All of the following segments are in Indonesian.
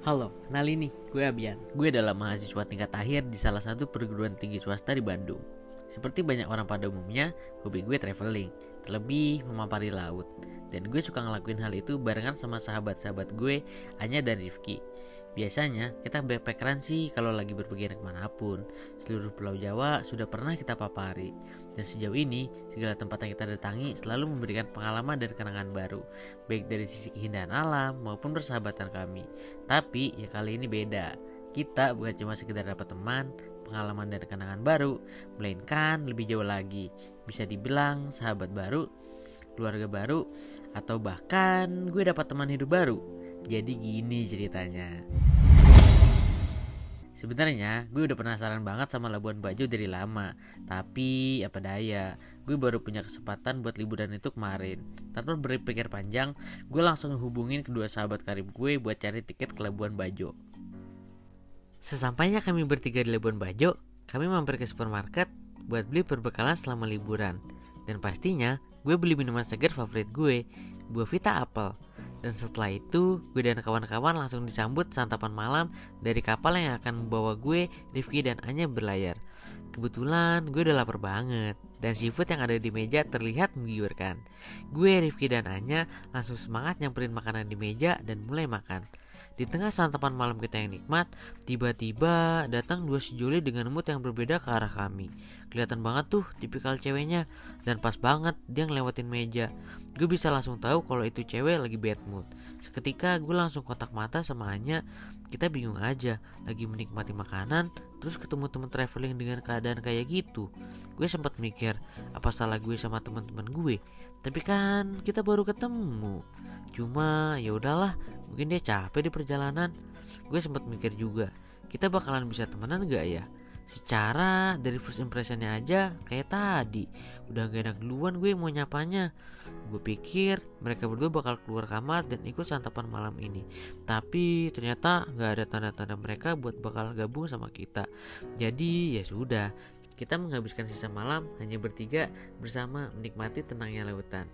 Halo, kenalin nih, gue Abian. Gue adalah mahasiswa tingkat akhir di salah satu perguruan tinggi swasta di Bandung. Seperti banyak orang pada umumnya, hobi gue traveling, terlebih memampari laut. Dan gue suka ngelakuin hal itu barengan sama sahabat-sahabat gue, Anya dan Rifki. Biasanya kita backpackeran sih kalau lagi berpergian ke mana pun. Seluruh pulau Jawa sudah pernah kita papari. Dan sejauh ini, segala tempat yang kita datangi selalu memberikan pengalaman dan kenangan baru. Baik dari sisi keindahan alam maupun persahabatan kami. Tapi ya kali ini beda. Kita bukan cuma sekedar dapat teman, pengalaman dan kenangan baru, melainkan lebih jauh lagi. Bisa dibilang sahabat baru, keluarga baru, atau bahkan gue dapat teman hidup baru. Jadi gini ceritanya. Sebenarnya gue udah penasaran banget sama Labuan Bajo dari lama. Tapi apa daya? Gue baru punya kesempatan buat liburan itu kemarin. Tanpa berpikir panjang Gue langsung hubungin kedua sahabat karib gue buat cari tiket ke Labuan Bajo. Sesampainya kami bertiga di Labuan Bajo Kami mampir ke supermarket Buat beli perbekalan selama liburan. Dan pastinya gue beli minuman segar favorit gue Buah Vita Apple dan setelah itu, gue dan kawan-kawan langsung disambut santapan malam dari kapal yang akan membawa gue, Rifki, dan Anya berlayar. Kebetulan gue udah lapar banget dan seafood yang ada di meja terlihat menggiurkan. Gue, Rifki, dan Anya langsung semangat nyamperin makanan di meja dan mulai makan. Di tengah santapan malam kita yang nikmat, tiba-tiba datang dua sejoli dengan mood yang berbeda ke arah kami. Kelihatan banget tuh tipikal ceweknya dan pas banget dia ngelewatin meja. Gue bisa langsung tahu kalau itu cewek lagi bad mood. Seketika gue langsung kontak mata sama Anya. Kita bingung aja, lagi menikmati makanan, terus ketemu temen traveling dengan keadaan kayak gitu. Gue sempat mikir, apa salah gue sama teman-teman gue? Tapi kan kita baru ketemu. Cuma ya udahlah, mungkin dia capek di perjalanan. Gue sempat mikir juga, kita bakalan bisa temenan gak ya? Secara dari first impressionnya aja kayak tadi. Udah gak enak duluan gue mau nyapanya. Gue pikir mereka berdua bakal keluar kamar dan ikut santapan malam ini. Tapi ternyata gak ada tanda-tanda mereka buat bakal gabung sama kita. Jadi ya sudah. Kita menghabiskan sisa malam hanya bertiga bersama menikmati tenangnya lautan.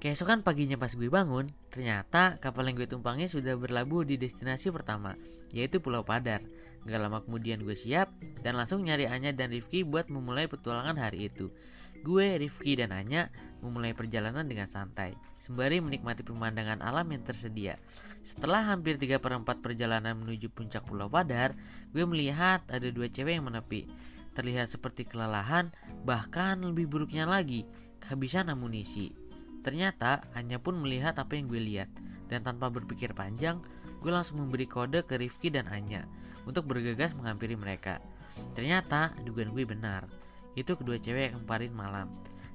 Keesokan paginya pas gue bangun, ternyata kapal yang gue tumpangi sudah berlabuh di destinasi pertama, yaitu Pulau Padar. Gak lama kemudian gue siap dan langsung nyari Anya dan Rifki buat memulai petualangan hari itu. Gue, Rifki, dan Anya memulai perjalanan dengan santai, sembari menikmati pemandangan alam yang tersedia. Setelah hampir 3 per 4 perjalanan menuju puncak Pulau Padar, gue melihat ada dua cewek yang menepi. Terlihat seperti kelelahan, bahkan lebih buruknya lagi, kehabisan amunisi. Ternyata hanya pun melihat apa yang gue lihat, dan tanpa berpikir panjang, gue langsung memberi kode ke Rifki dan Anya untuk bergegas menghampiri mereka. Ternyata dugaan gue benar, itu kedua cewek yang kemarin malam.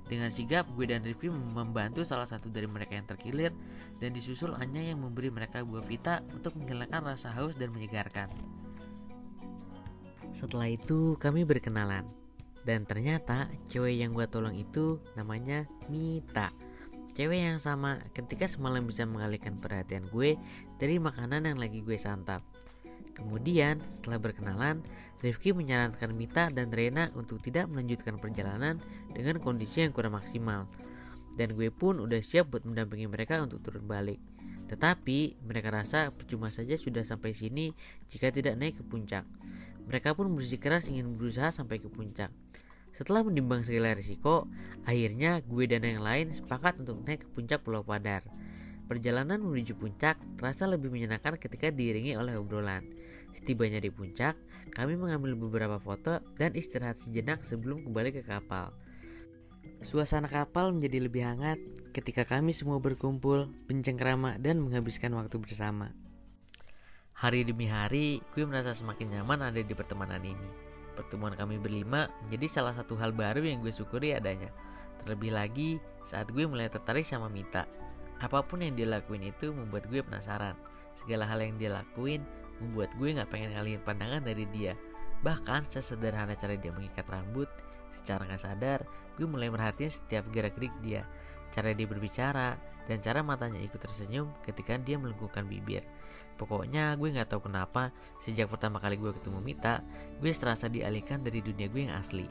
Dengan sigap, gue dan Rifki membantu salah satu dari mereka yang terkilir dan disusul Anya yang memberi mereka buah vita untuk menghilangkan rasa haus dan menyegarkan. Setelah itu, kami berkenalan. Dan ternyata cewek yang gue tolong itu namanya Mita. Cewek yang sama ketika semalam bisa mengalihkan perhatian gue dari makanan yang lagi gue santap. Kemudian setelah berkenalan, Rifki menyarankan Mita dan Rena untuk tidak melanjutkan perjalanan dengan kondisi yang kurang maksimal. Dan gue pun udah siap buat mendampingi mereka untuk turun balik. Tetapi mereka rasa percuma saja sudah sampai sini jika tidak naik ke puncak. Mereka pun bersikeras ingin berusaha sampai ke puncak. Setelah menimbang segala risiko, akhirnya gue dan yang lain sepakat untuk naik ke puncak Pulau Padar. Perjalanan menuju puncak terasa lebih menyenangkan ketika diiringi oleh obrolan. Setibanya di puncak, kami mengambil beberapa foto dan istirahat sejenak sebelum kembali ke kapal. Suasana kapal menjadi lebih hangat ketika kami semua berkumpul, bercengkrama, dan menghabiskan waktu bersama. Hari demi hari, gue merasa semakin nyaman ada di pertemanan ini. Pertemuan kami berlima menjadi salah satu hal baru yang gue syukuri adanya. Terlebih lagi saat gue mulai tertarik sama Mita. Apa pun yang dia lakuin itu membuat gue penasaran. Segala hal yang dia lakuin membuat gue gak pengen ngalihin pandangan dari dia. Bahkan sesederhana cara dia mengikat rambut, secara gak sadar gue mulai merhatiin setiap gerak-gerik dia, cara dia berbicara, dan cara matanya ikut tersenyum ketika dia melengkungkan bibir. Pokoknya gue gak tahu kenapa sejak pertama kali gue ketemu Mita, gue serasa dialihkan dari dunia gue yang asli.